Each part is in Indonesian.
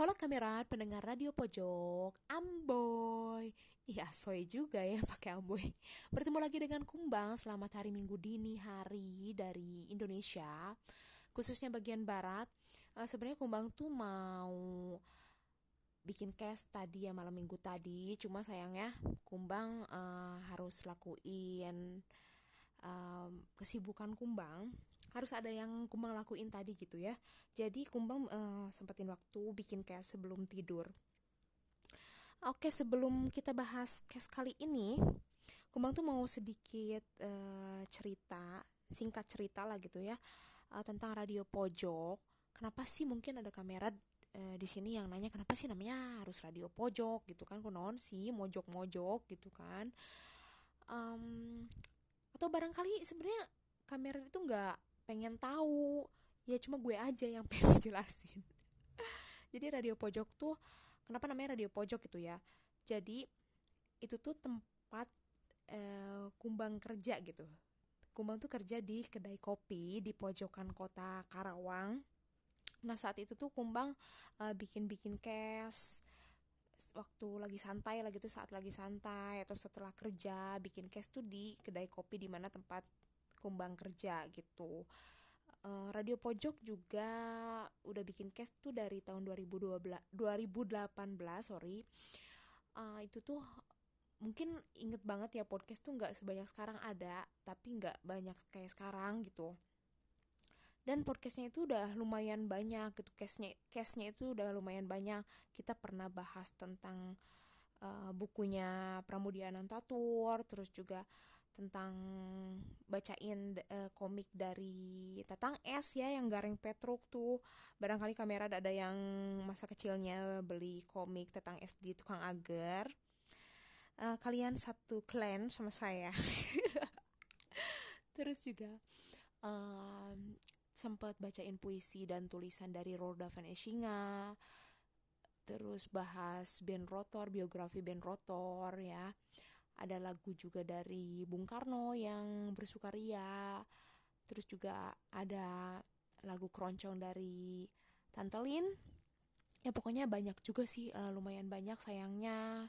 Halo kamerat pendengar radio pojok Amboy. Iya soy juga ya pakai Amboy. Bertemu lagi dengan Kumbang Selamat hari Minggu dini hari dari Indonesia Khususnya bagian barat. Uh, Sebenarnya Kumbang tuh mau bikin cast tadi ya malam minggu tadi. Cuma sayangnya Kumbang uh, harus lakuin um, kesibukan kumbang harus ada yang kumbang lakuin tadi gitu ya. Jadi kumbang uh, sempetin waktu bikin kayak sebelum tidur. Oke sebelum kita bahas case kali ini kumbang tuh mau sedikit uh, cerita singkat cerita lah gitu ya uh, tentang radio pojok. Kenapa sih mungkin ada kamera di sini yang nanya kenapa sih namanya harus radio pojok gitu kan? Konon sih mojok mojok gitu kan? Um, atau barangkali sebenarnya kamera itu nggak pengen tahu. Ya cuma gue aja yang pengen jelasin. Jadi radio pojok tuh kenapa namanya radio pojok gitu ya? Jadi itu tuh tempat uh, kumbang kerja gitu. Kumbang tuh kerja di kedai kopi di pojokan kota Karawang. Nah saat itu tuh kumbang uh, bikin-bikin cash. Waktu lagi santai lagi tuh saat lagi santai atau setelah kerja bikin case tuh di kedai kopi di mana tempat kumbang kerja gitu. Uh, radio pojok juga udah bikin case tuh dari tahun 2012 2018 sorry. Uh, itu tuh mungkin inget banget ya podcast tuh nggak sebanyak sekarang ada tapi nggak banyak kayak sekarang gitu. Dan podcastnya itu udah lumayan banyak gitu case-nya itu udah lumayan banyak. Kita pernah bahas tentang uh, bukunya Pramudia Anantatur terus juga tentang bacain uh, komik dari Tatang S ya yang Gareng Petruk tuh. Barangkali kamera ada yang masa kecilnya beli komik Tatang S di tukang agar. Uh, kalian satu clan sama saya. Terus juga um, sempat bacain puisi dan tulisan dari Roda Van Eshinga. Terus bahas band Rotor biografi band Rotor ya ada lagu juga dari Bung Karno yang bersukaria. Terus juga ada lagu keroncong dari Tantelin ya pokoknya banyak juga sih uh, lumayan banyak sayangnya.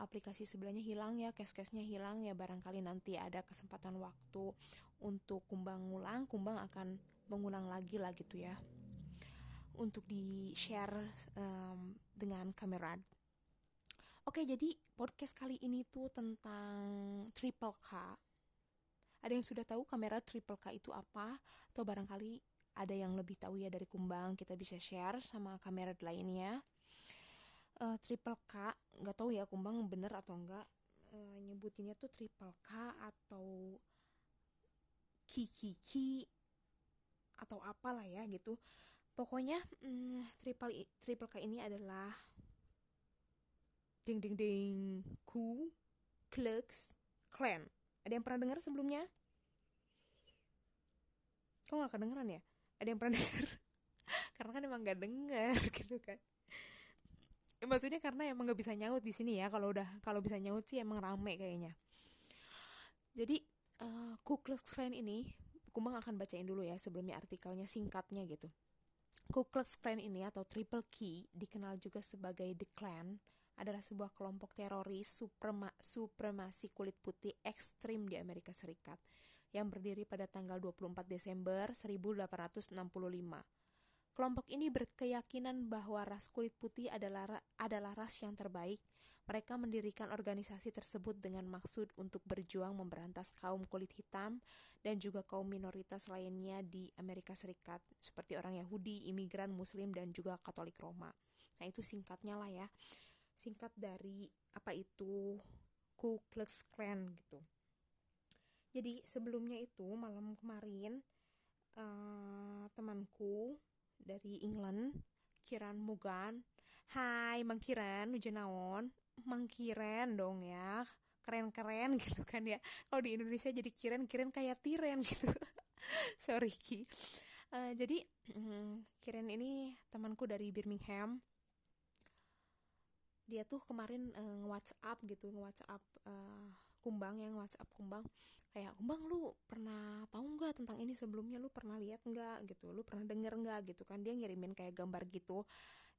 Aplikasi sebelahnya hilang ya cash-cashnya hilang ya. Barangkali nanti ada kesempatan waktu untuk kumbang ngulang kumbang akan mengulang lagi lah gitu ya. Untuk di share um, dengan kamera oke jadi podcast kali ini tuh tentang triple K. Ada yang sudah tahu kamera triple K itu apa? Atau barangkali ada yang lebih tahu ya dari kumbang kita bisa share sama kamera lainnya. Uh, triple K nggak tahu ya kumbang bener atau enggak uh, nyebutinnya tuh triple K atau kiki atau apalah ya gitu. Pokoknya um, triple triple K ini adalah ding ding ding ku Klux Klan. Ada yang pernah dengar sebelumnya? Kok nggak kedengeran ya? Ada yang pernah dengar karena kan emang nggak dengar gitu kan. Maksudnya karena emang nggak bisa nyaut di sini ya. Kalau udah kalau bisa nyaut sih emang rame kayaknya. Jadi uh, Ku Klux Klan ini Kumbang akan bacain dulu ya sebelumnya artikelnya singkatnya gitu. Ku Klux Klan ini atau Triple Key dikenal juga sebagai The Klan adalah sebuah kelompok teroris suprema supremasi kulit putih ekstrim di Amerika Serikat yang berdiri pada tanggal 24 Desember 1865 Kelompok ini berkeyakinan bahwa ras kulit putih adalah adalah ras yang terbaik. Mereka mendirikan organisasi tersebut dengan maksud untuk berjuang memberantas kaum kulit hitam dan juga kaum minoritas lainnya di Amerika Serikat, seperti orang Yahudi, imigran, Muslim, dan juga Katolik Roma. Nah, itu singkatnya lah ya. Singkat dari apa itu Ku Klux Klan gitu. Jadi sebelumnya itu malam kemarin uh, temanku dari England Kiran Mugan Hai Mang Kiran hujan Mang Kiran dong ya keren-keren gitu kan ya. Kalau di Indonesia jadi kiren kayak tiren gitu. Sorry Ki. Uh, jadi um, kiren ini temanku dari Birmingham dia tuh kemarin uh, nge-WhatsApp gitu nge-WhatsApp uh, kumbang yang WhatsApp kumbang. Kayak kumbang lu pernah tahu nggak tentang ini sebelumnya? Lu pernah lihat nggak? Gitu. Lu pernah denger nggak? Gitu kan. Dia ngirimin kayak gambar gitu.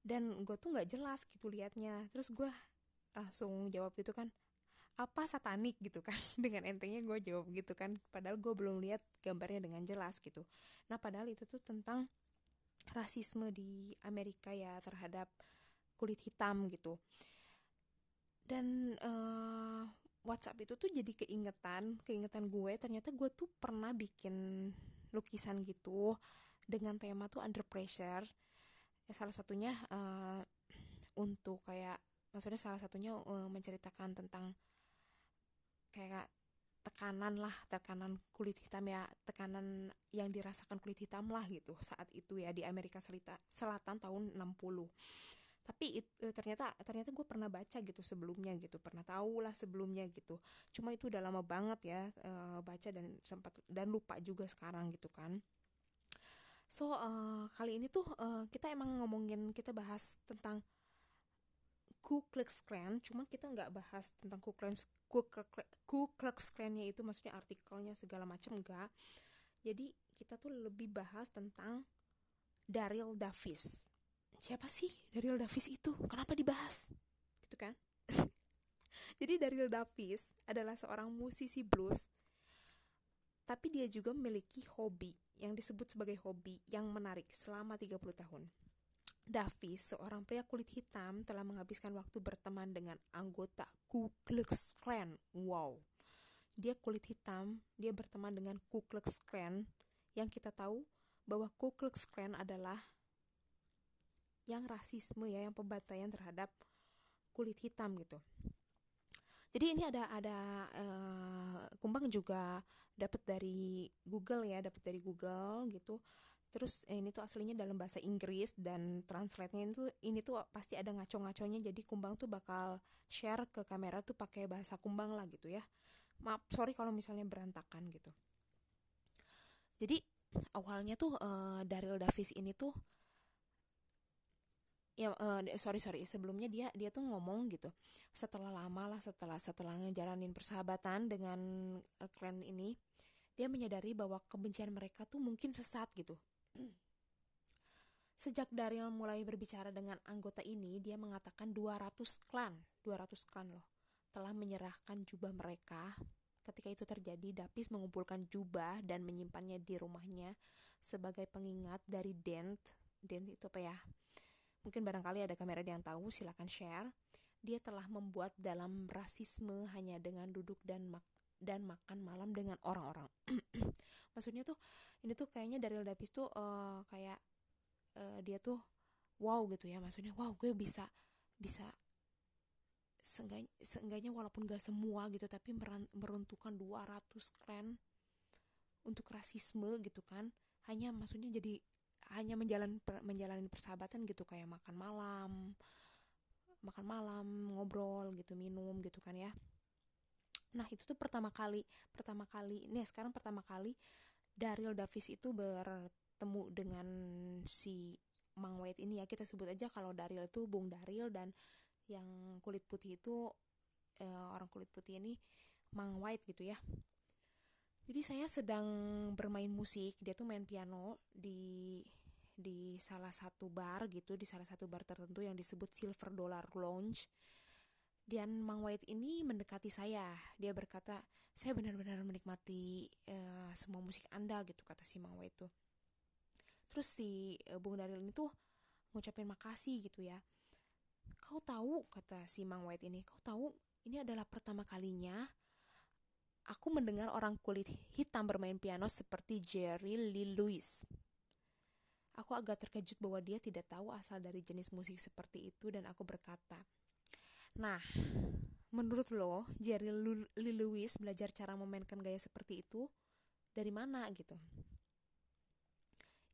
Dan gue tuh nggak jelas gitu liatnya. Terus gue langsung jawab gitu kan apa satanik? Gitu kan. Dengan entengnya gue jawab gitu kan. Padahal gue belum lihat gambarnya dengan jelas gitu. Nah padahal itu tuh tentang rasisme di Amerika ya terhadap kulit hitam gitu. Dan uh, WhatsApp itu tuh jadi keingetan keingetan gue. Ternyata gue tuh pernah bikin lukisan gitu dengan tema tuh under pressure. Ya, salah satunya uh, untuk kayak maksudnya salah satunya uh, menceritakan tentang kayak tekanan lah tekanan kulit hitam ya tekanan yang dirasakan kulit hitam lah gitu saat itu ya di Amerika Selatan tahun 60 tapi it, e, ternyata ternyata gue pernah baca gitu sebelumnya gitu pernah tahu lah sebelumnya gitu. Cuma itu udah lama banget ya e, baca dan sempat dan lupa juga sekarang gitu kan. So uh, kali ini tuh uh, kita emang ngomongin kita bahas tentang Ku Klux Klan cuma kita nggak bahas tentang Ku Klux Ku, Ku Klux Klan-nya itu maksudnya artikelnya segala macam enggak jadi kita tuh lebih bahas tentang Daryl Davis siapa sih Daryl Davis itu? Kenapa dibahas? Gitu kan? Jadi Daryl Davis adalah seorang musisi blues tapi dia juga memiliki hobi yang disebut sebagai hobi yang menarik selama 30 tahun. Davis, seorang pria kulit hitam, telah menghabiskan waktu berteman dengan anggota Ku Klux Klan. Wow. Dia kulit hitam, dia berteman dengan Ku Klux Klan. Yang kita tahu bahwa Ku Klux Klan adalah yang rasisme ya yang pembantaian terhadap kulit hitam gitu. Jadi ini ada ada uh, kumbang juga dapat dari Google ya dapat dari Google gitu. Terus ini tuh aslinya dalam bahasa Inggris dan translate-nya itu ini tuh pasti ada ngaco-ngaconya. Jadi kumbang tuh bakal share ke kamera tuh pakai bahasa kumbang lah gitu ya. Maaf sorry kalau misalnya berantakan gitu. Jadi awalnya tuh uh, Daryl Davis ini tuh ya uh, sorry sorry sebelumnya dia dia tuh ngomong gitu setelah lama lah setelah setelah ngejalanin persahabatan dengan uh, klan ini dia menyadari bahwa kebencian mereka tuh mungkin sesat gitu Sejak Daryl mulai berbicara dengan anggota ini, dia mengatakan 200 klan, 200 klan loh, telah menyerahkan jubah mereka. Ketika itu terjadi, Dapis mengumpulkan jubah dan menyimpannya di rumahnya sebagai pengingat dari Dent. Dent itu apa ya? Mungkin barangkali ada kamera yang tahu, silakan share. Dia telah membuat dalam rasisme hanya dengan duduk dan mak dan makan malam dengan orang-orang. Maksudnya tuh ini tuh kayaknya dari Davis tuh uh, kayak uh, dia tuh wow gitu ya. Maksudnya wow gue bisa bisa seenggaknya, seenggaknya walaupun gak semua gitu tapi meruntuhkan 200 klan untuk rasisme gitu kan hanya maksudnya jadi hanya menjalan per, menjalani persahabatan gitu kayak makan malam makan malam ngobrol gitu minum gitu kan ya. Nah itu tuh pertama kali pertama kali nih sekarang pertama kali Daryl Davis itu bertemu dengan si Mang White ini ya. Kita sebut aja kalau Daryl itu Bung Daryl dan yang kulit putih itu eh, orang kulit putih ini Mang White gitu ya. Jadi saya sedang bermain musik dia tuh main piano di di salah satu bar gitu di salah satu bar tertentu yang disebut Silver Dollar Lounge. Dan Mang White ini mendekati saya. Dia berkata saya benar-benar menikmati uh, semua musik anda gitu kata si Mang White tuh. Terus si uh, Bung Daril ini tuh ngucapin makasih gitu ya. Kau tahu kata si Mang White ini kau tahu ini adalah pertama kalinya aku mendengar orang kulit hitam bermain piano seperti Jerry Lee Lewis Aku agak terkejut bahwa dia tidak tahu asal dari jenis musik seperti itu dan aku berkata, Nah, menurut lo, Jerry Lee Lewis belajar cara memainkan gaya seperti itu dari mana gitu?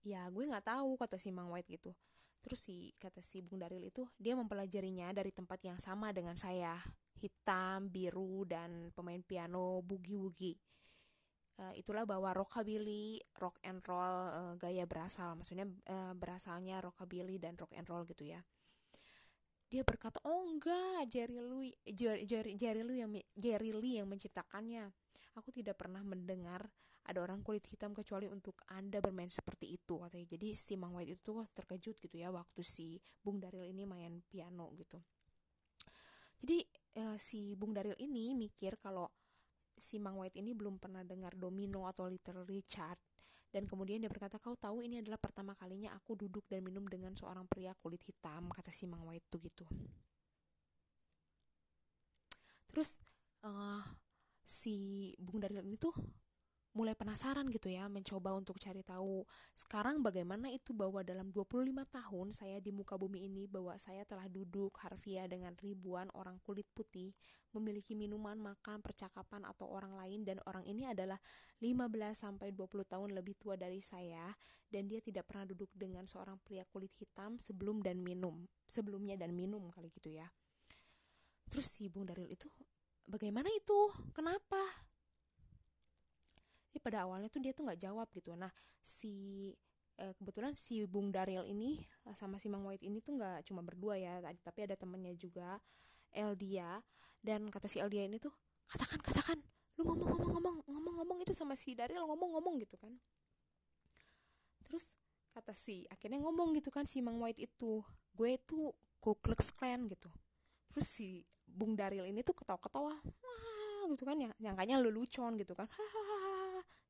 Ya, gue nggak tahu kata si Mang White gitu. Terus si kata si Bung Daril itu dia mempelajarinya dari tempat yang sama dengan saya, hitam, biru dan pemain piano bugi-bugi uh, itulah bahwa rockabilly, rock and roll uh, gaya berasal, maksudnya uh, berasalnya rockabilly dan rock and roll gitu ya. Dia berkata, "Oh enggak, Jerry Lee, Jerry, Jerry, Jerry Lee yang Jerry Lee yang menciptakannya. Aku tidak pernah mendengar ada orang kulit hitam kecuali untuk anda bermain seperti itu katanya jadi si Mang White itu tuh terkejut gitu ya waktu si Bung Daril ini main piano gitu jadi uh, si Bung Daril ini mikir kalau si Mang White ini belum pernah dengar Domino atau Little Richard dan kemudian dia berkata kau tahu ini adalah pertama kalinya aku duduk dan minum dengan seorang pria kulit hitam kata si Mang White tuh gitu. Terus uh, si Bung Daril ini tuh mulai penasaran gitu ya mencoba untuk cari tahu. Sekarang bagaimana itu bahwa dalam 25 tahun saya di muka bumi ini bahwa saya telah duduk harfiah dengan ribuan orang kulit putih memiliki minuman, makan, percakapan atau orang lain dan orang ini adalah 15 sampai 20 tahun lebih tua dari saya dan dia tidak pernah duduk dengan seorang pria kulit hitam sebelum dan minum sebelumnya dan minum kali gitu ya. Terus si Bung Daril itu bagaimana itu? Kenapa jadi pada awalnya tuh dia tuh nggak jawab gitu. Nah si eh, kebetulan si Bung Daril ini eh, sama si Mang White ini tuh nggak cuma berdua ya tapi ada temennya juga Eldia. Dan kata si Eldia ini tuh katakan katakan lu ngomong ngomong ngomong ngomong ngomong itu sama si Daril ngomong ngomong gitu kan. Terus kata si akhirnya ngomong gitu kan si Mang White itu gue tuh Ku Klux Klan gitu. Terus si Bung Daril ini tuh ketawa-ketawa wah gitu kan yang nyangkanya lelucon gitu kan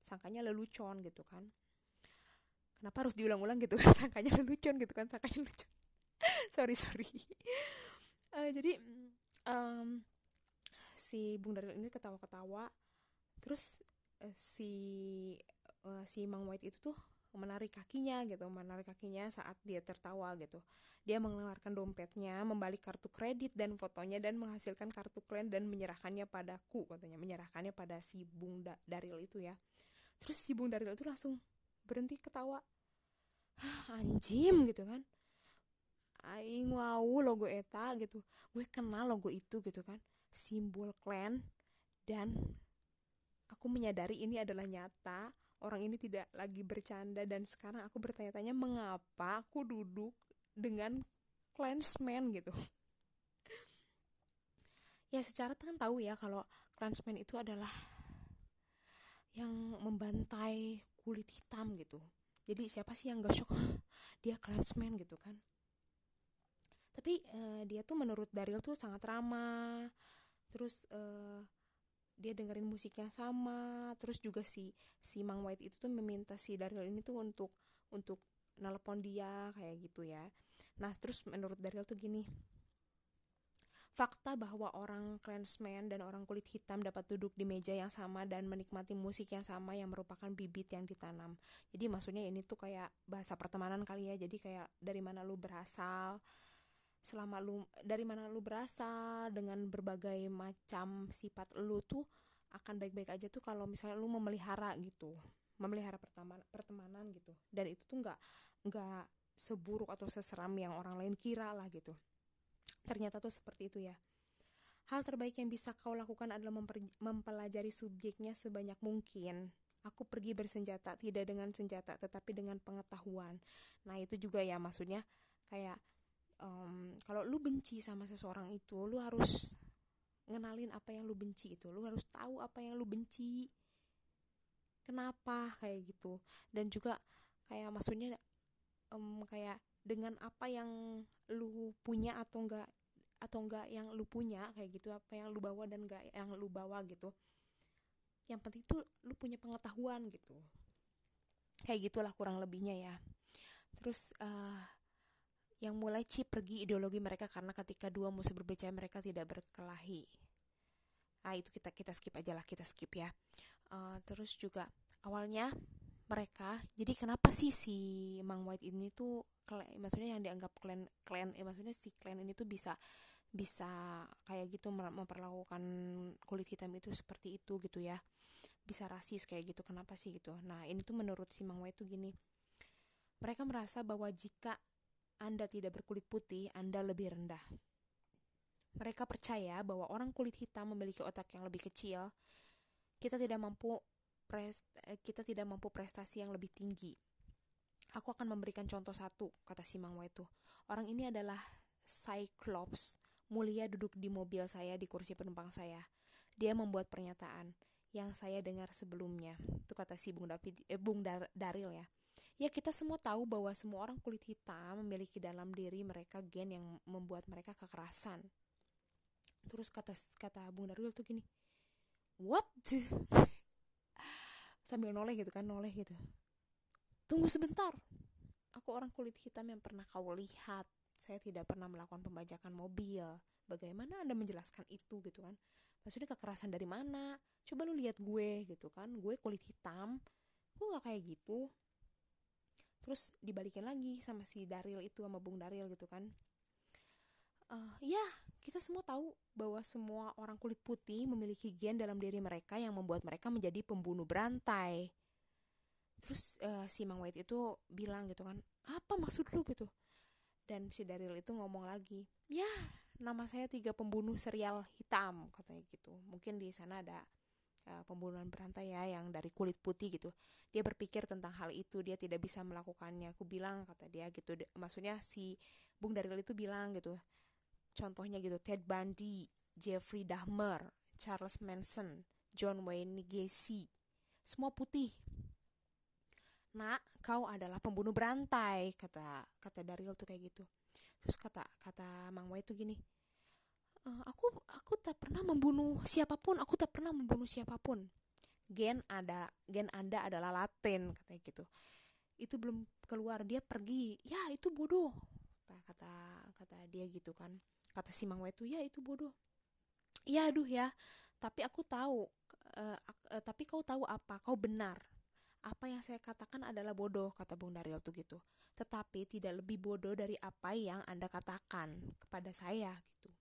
sangkanya lelucon gitu kan. Kenapa harus diulang-ulang gitu kan? Sangkanya lelucon gitu kan? Sangkanya lelucon. Sorry sorry. Uh, jadi um, si Bung Daril ini ketawa-ketawa. Terus uh, si uh, si Mang White itu tuh menarik kakinya gitu menarik kakinya saat dia tertawa gitu. Dia mengeluarkan dompetnya membalik kartu kredit dan fotonya dan menghasilkan kartu klan dan menyerahkannya padaku katanya. Menyerahkannya pada si Bung da Daril itu ya terus si Bung Daril itu langsung berhenti ketawa. Anjim gitu kan. Aing wow logo eta gitu. Gue kenal logo itu gitu kan. Simbol klan dan aku menyadari ini adalah nyata. Orang ini tidak lagi bercanda dan sekarang aku bertanya-tanya mengapa aku duduk dengan clansman gitu. Ya secara kan tahu ya kalau clansman itu adalah yang membantai kulit hitam gitu. Jadi siapa sih yang gak shock? Dia clansman gitu kan. Tapi uh, dia tuh menurut Daryl tuh sangat ramah. Terus uh, dia dengerin musik yang sama. Terus juga si si Mang White itu tuh meminta si Daryl ini tuh untuk untuk nelpon dia kayak gitu ya. Nah terus menurut Daryl tuh gini Fakta bahwa orang Klansman dan orang kulit hitam dapat duduk di meja yang sama dan menikmati musik yang sama yang merupakan bibit yang ditanam. Jadi maksudnya ini tuh kayak bahasa pertemanan kali ya. Jadi kayak dari mana lu berasal, selama lu dari mana lu berasal dengan berbagai macam sifat lu tuh akan baik-baik aja tuh kalau misalnya lu memelihara gitu. Memelihara pertemanan pertemanan gitu. Dan itu tuh nggak nggak seburuk atau seseram yang orang lain kira lah gitu ternyata tuh seperti itu ya. Hal terbaik yang bisa kau lakukan adalah mempelajari subjeknya sebanyak mungkin. Aku pergi bersenjata tidak dengan senjata tetapi dengan pengetahuan. Nah itu juga ya maksudnya kayak um, kalau lu benci sama seseorang itu lu harus ngenalin apa yang lu benci itu. Lu harus tahu apa yang lu benci. Kenapa kayak gitu. Dan juga kayak maksudnya um, kayak dengan apa yang lu punya atau enggak atau enggak yang lu punya kayak gitu apa yang lu bawa dan enggak yang lu bawa gitu. Yang penting tuh lu punya pengetahuan gitu. Kayak gitulah kurang lebihnya ya. Terus uh, yang mulai chip pergi ideologi mereka karena ketika dua musuh berbicara mereka tidak berkelahi. Ah itu kita kita skip aja lah kita skip ya. Uh, terus juga awalnya mereka. Jadi kenapa sih si Mang White ini tuh maksudnya yang dianggap klan klan eh maksudnya si klan ini tuh bisa bisa kayak gitu memperlakukan kulit hitam itu seperti itu gitu ya. Bisa rasis kayak gitu kenapa sih gitu? Nah ini tuh menurut si Mang Wei tuh gini. Mereka merasa bahwa jika anda tidak berkulit putih anda lebih rendah. Mereka percaya bahwa orang kulit hitam memiliki otak yang lebih kecil. Kita tidak mampu prest eh, kita tidak mampu prestasi yang lebih tinggi Aku akan memberikan contoh satu, kata si Mangwa itu. Orang ini adalah Cyclops, mulia duduk di mobil saya di kursi penumpang saya. Dia membuat pernyataan. yang saya dengar sebelumnya itu kata si Bung David eh, Bung Dar Daril ya ya kita semua tahu bahwa semua orang kulit hitam memiliki dalam diri mereka gen yang membuat mereka kekerasan terus kata kata Bung Daril tuh gini what sambil noleh gitu kan noleh gitu. Tunggu sebentar. Aku orang kulit hitam yang pernah kau lihat. Saya tidak pernah melakukan pembajakan mobil. Bagaimana anda menjelaskan itu gitu kan? Maksudnya kekerasan dari mana? Coba lu lihat gue gitu kan. Gue kulit hitam. Gue nggak kayak gitu? Terus dibalikin lagi sama si Daril itu sama Bung Daril gitu kan. Uh, ya kita semua tahu bahwa semua orang kulit putih memiliki gen dalam diri mereka yang membuat mereka menjadi pembunuh berantai. Terus uh, si Mang White itu bilang gitu kan apa maksud lu? gitu. Dan si Daril itu ngomong lagi ya nama saya tiga pembunuh serial hitam katanya gitu. Mungkin di sana ada uh, pembunuhan berantai ya yang dari kulit putih gitu. Dia berpikir tentang hal itu dia tidak bisa melakukannya. Aku bilang kata dia gitu. Maksudnya si Bung Daril itu bilang gitu contohnya gitu Ted Bundy Jeffrey Dahmer Charles Manson John Wayne Gacy semua putih. Nak kau adalah pembunuh berantai kata kata Daryl tuh kayak gitu. Terus kata kata Mang Wai itu gini e, aku aku tak pernah membunuh siapa pun aku tak pernah membunuh siapa pun. Gen ada gen anda adalah Latin katanya gitu. Itu belum keluar dia pergi. Ya itu bodoh kata kata dia gitu kan kata si Mang Wai itu ya itu bodoh. Ya aduh ya. Tapi aku tahu uh, uh, tapi kau tahu apa? Kau benar. Apa yang saya katakan adalah bodoh kata Bung Daryl tuh gitu. Tetapi tidak lebih bodoh dari apa yang anda katakan kepada saya gitu.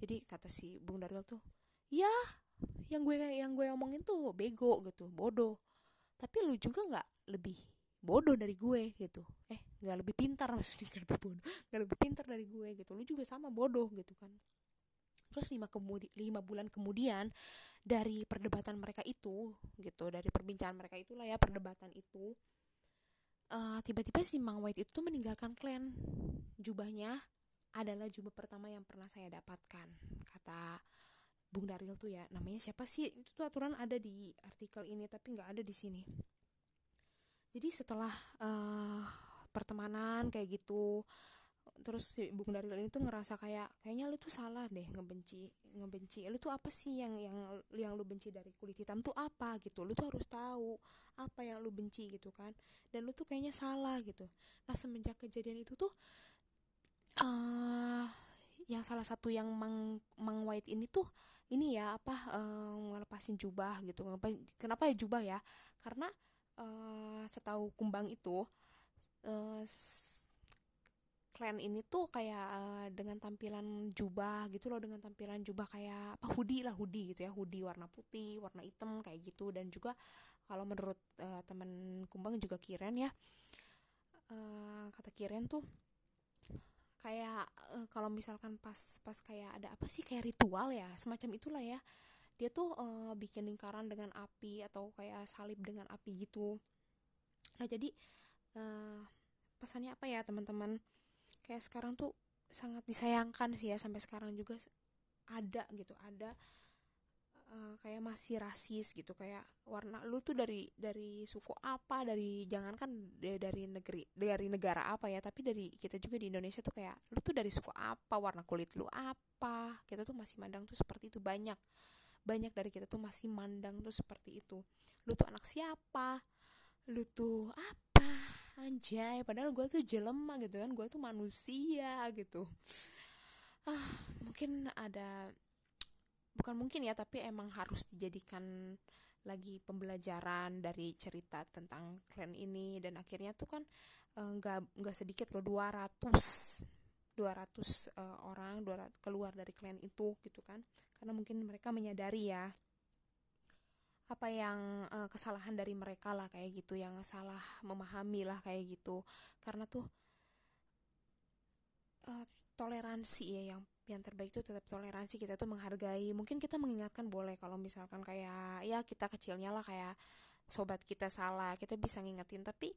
Jadi kata si Bung Daryl tuh ya yang gue yang gue omongin tuh bego gitu. Bodoh. Tapi lu juga nggak lebih bodoh dari gue gitu. Eh nggak lebih pintar maksudnya nggak lebih bodoh. Nggak lebih pintar dari gue gitu. Lu juga sama bodoh gitu kan. Terus lima kemudi lima bulan kemudian dari perdebatan mereka itu gitu dari perbincangan mereka itulah ya perdebatan itu eh, tiba-tiba si Mang White itu meninggalkan klan. Jubahnya adalah jubah pertama yang pernah saya dapatkan kata Bung Daril tuh ya. Namanya siapa sih? Itu tuh aturan ada di artikel ini tapi nggak ada di sini. Jadi setelah uh, pertemanan kayak gitu. Terus si Bung Daril ini tuh ngerasa kayak kayaknya lu tuh salah deh ngebenci ngebenci lu tuh apa sih yang yang yang lu benci dari kulit hitam tuh apa gitu. Lu tuh harus tahu apa yang lu benci gitu kan. Dan lu tuh kayaknya salah gitu. Nah semenjak kejadian itu tuh uh, yang salah satu yang mang mang white ini tuh ini ya apa uh, ngelepasin jubah gitu. Kenapa ya jubah ya? Karena uh, setahu kumbang itu uh, klan ini tuh kayak uh, dengan tampilan jubah gitu loh dengan tampilan jubah kayak apa hoodie lah hoodie gitu ya. Hoodie warna putih warna hitam kayak gitu. Dan juga kalau menurut uh, teman kumbang juga kiren ya uh, kata kiren tuh kayak uh, kalau misalkan pas pas kayak ada apa sih kayak ritual ya semacam itulah ya. Dia tuh uh, bikin lingkaran dengan api atau kayak salib dengan api gitu. Nah jadi pesannya apa ya teman-teman? Kayak sekarang tuh sangat disayangkan sih ya sampai sekarang juga ada gitu ada uh, kayak masih rasis gitu kayak warna lu tuh dari dari suku apa dari jangankan dari negeri dari negara apa ya tapi dari kita juga di Indonesia tuh kayak lu tuh dari suku apa warna kulit lu apa kita tuh masih mandang tuh seperti itu banyak banyak dari kita tuh masih mandang tuh seperti itu. Lu tuh anak siapa? Lu tuh apa anjay padahal gue tuh jelema gitu kan gue tuh manusia gitu. Ah mungkin ada bukan mungkin ya tapi emang harus dijadikan lagi pembelajaran dari cerita tentang klan ini. Dan akhirnya tuh kan eh, nggak uh, nggak sedikit loh 200 200 uh, orang 200 keluar dari klan itu gitu kan. Karena mungkin mereka menyadari ya apa yang uh, kesalahan dari mereka lah kayak gitu yang salah memahami lah kayak gitu. Karena tuh uh, toleransi ya yang yang terbaik itu tetap toleransi. Kita tuh menghargai. Mungkin kita mengingatkan boleh kalau misalkan kayak ya kita kecilnya lah kayak sobat kita salah kita bisa ngingetin. Tapi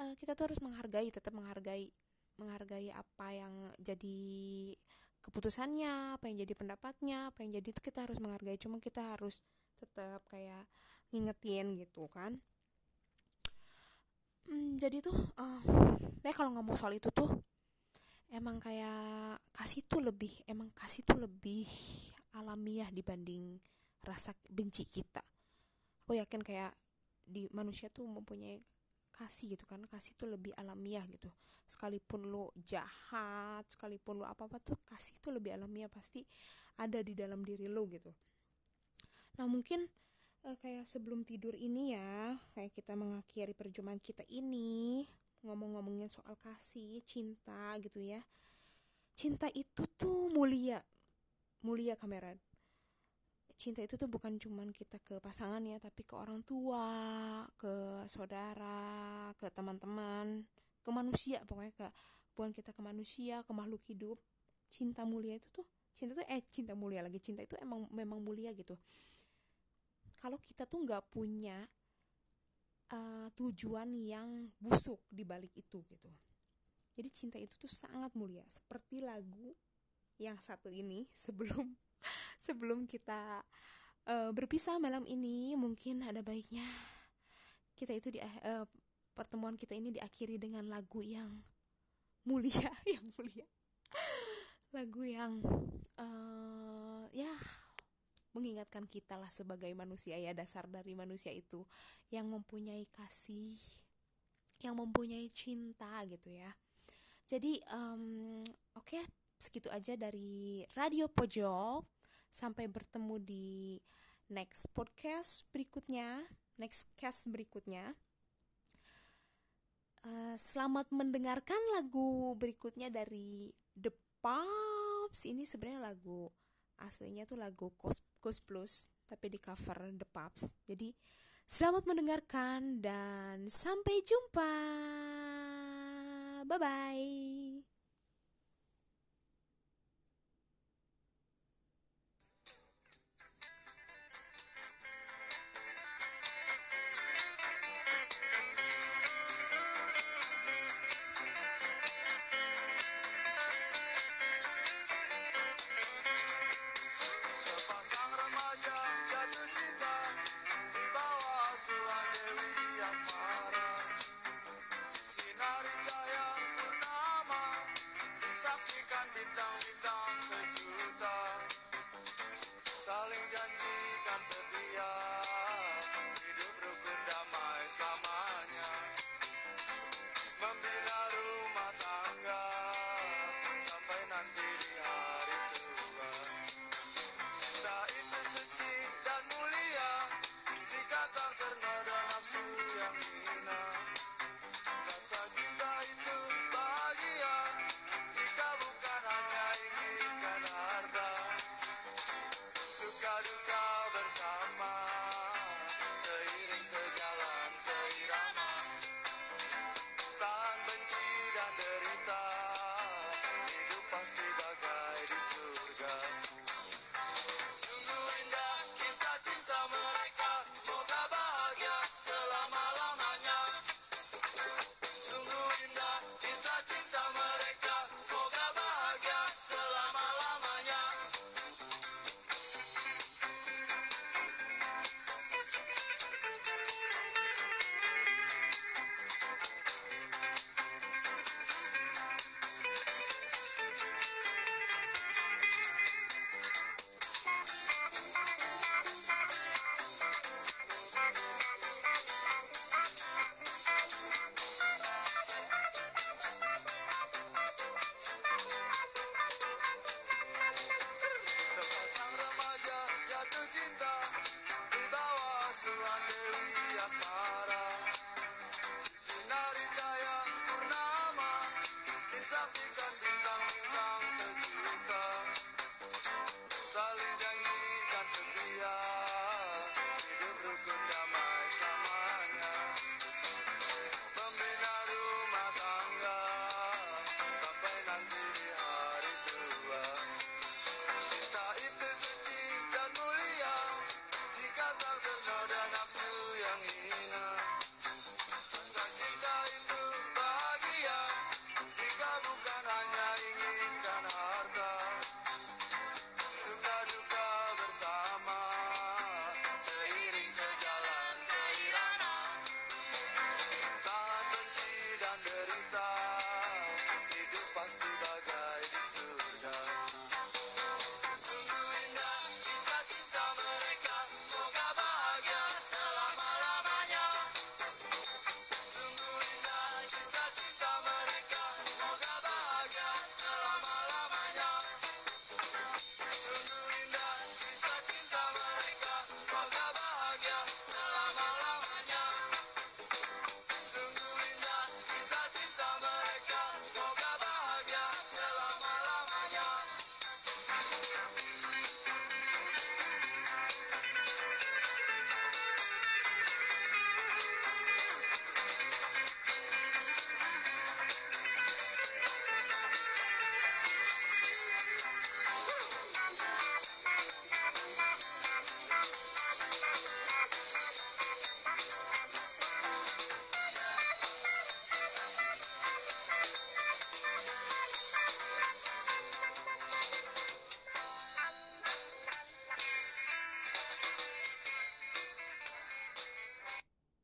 uh, kita tuh harus menghargai tetap menghargai menghargai apa yang jadi keputusannya apa yang jadi pendapatnya apa yang jadi itu kita harus menghargai. Cuma kita harus tetap kayak ngingetin gitu kan. Hmm, jadi tuh uh, ya kalau ngomong soal itu tuh emang kayak kasih tuh lebih emang kasih tuh lebih alamiah dibanding rasa benci kita. Aku yakin kayak di manusia tuh mempunyai kasih gitu kan kasih tuh lebih alamiah gitu. Sekalipun lo jahat sekalipun lo apa apa tuh kasih tuh lebih alamiah pasti ada di dalam diri lo gitu nah mungkin uh, kayak sebelum tidur ini ya kayak kita mengakhiri perjumpaan kita ini ngomong-ngomongin soal kasih cinta gitu ya. Cinta itu tuh mulia mulia kamera cinta itu tuh bukan cuman kita ke pasangan ya tapi ke orang tua ke saudara ke teman-teman ke manusia pokoknya ke bukan kita ke manusia ke makhluk hidup. Cinta mulia itu tuh cinta tuh eh cinta mulia lagi cinta itu emang memang mulia gitu kalau kita tuh nggak punya uh, tujuan yang busuk di balik itu gitu. Jadi cinta itu tuh sangat mulia. Seperti lagu yang satu ini sebelum sebelum kita uh, berpisah malam ini mungkin ada baiknya kita itu di uh, pertemuan kita ini diakhiri dengan lagu yang mulia yang mulia. Lagu yang uh, ya mengingatkan kita lah sebagai manusia ya dasar dari manusia itu yang mempunyai kasih yang mempunyai cinta gitu ya. Jadi um, oke okay, segitu aja dari radio pojok. Sampai bertemu di next podcast berikutnya next cast berikutnya. Uh, selamat mendengarkan lagu berikutnya dari The Pops ini sebenarnya lagu aslinya tuh lagu Ghost, Ghost Plus tapi di cover The Pops jadi selamat mendengarkan dan sampai jumpa. Bye bye saksikan bintang-bintang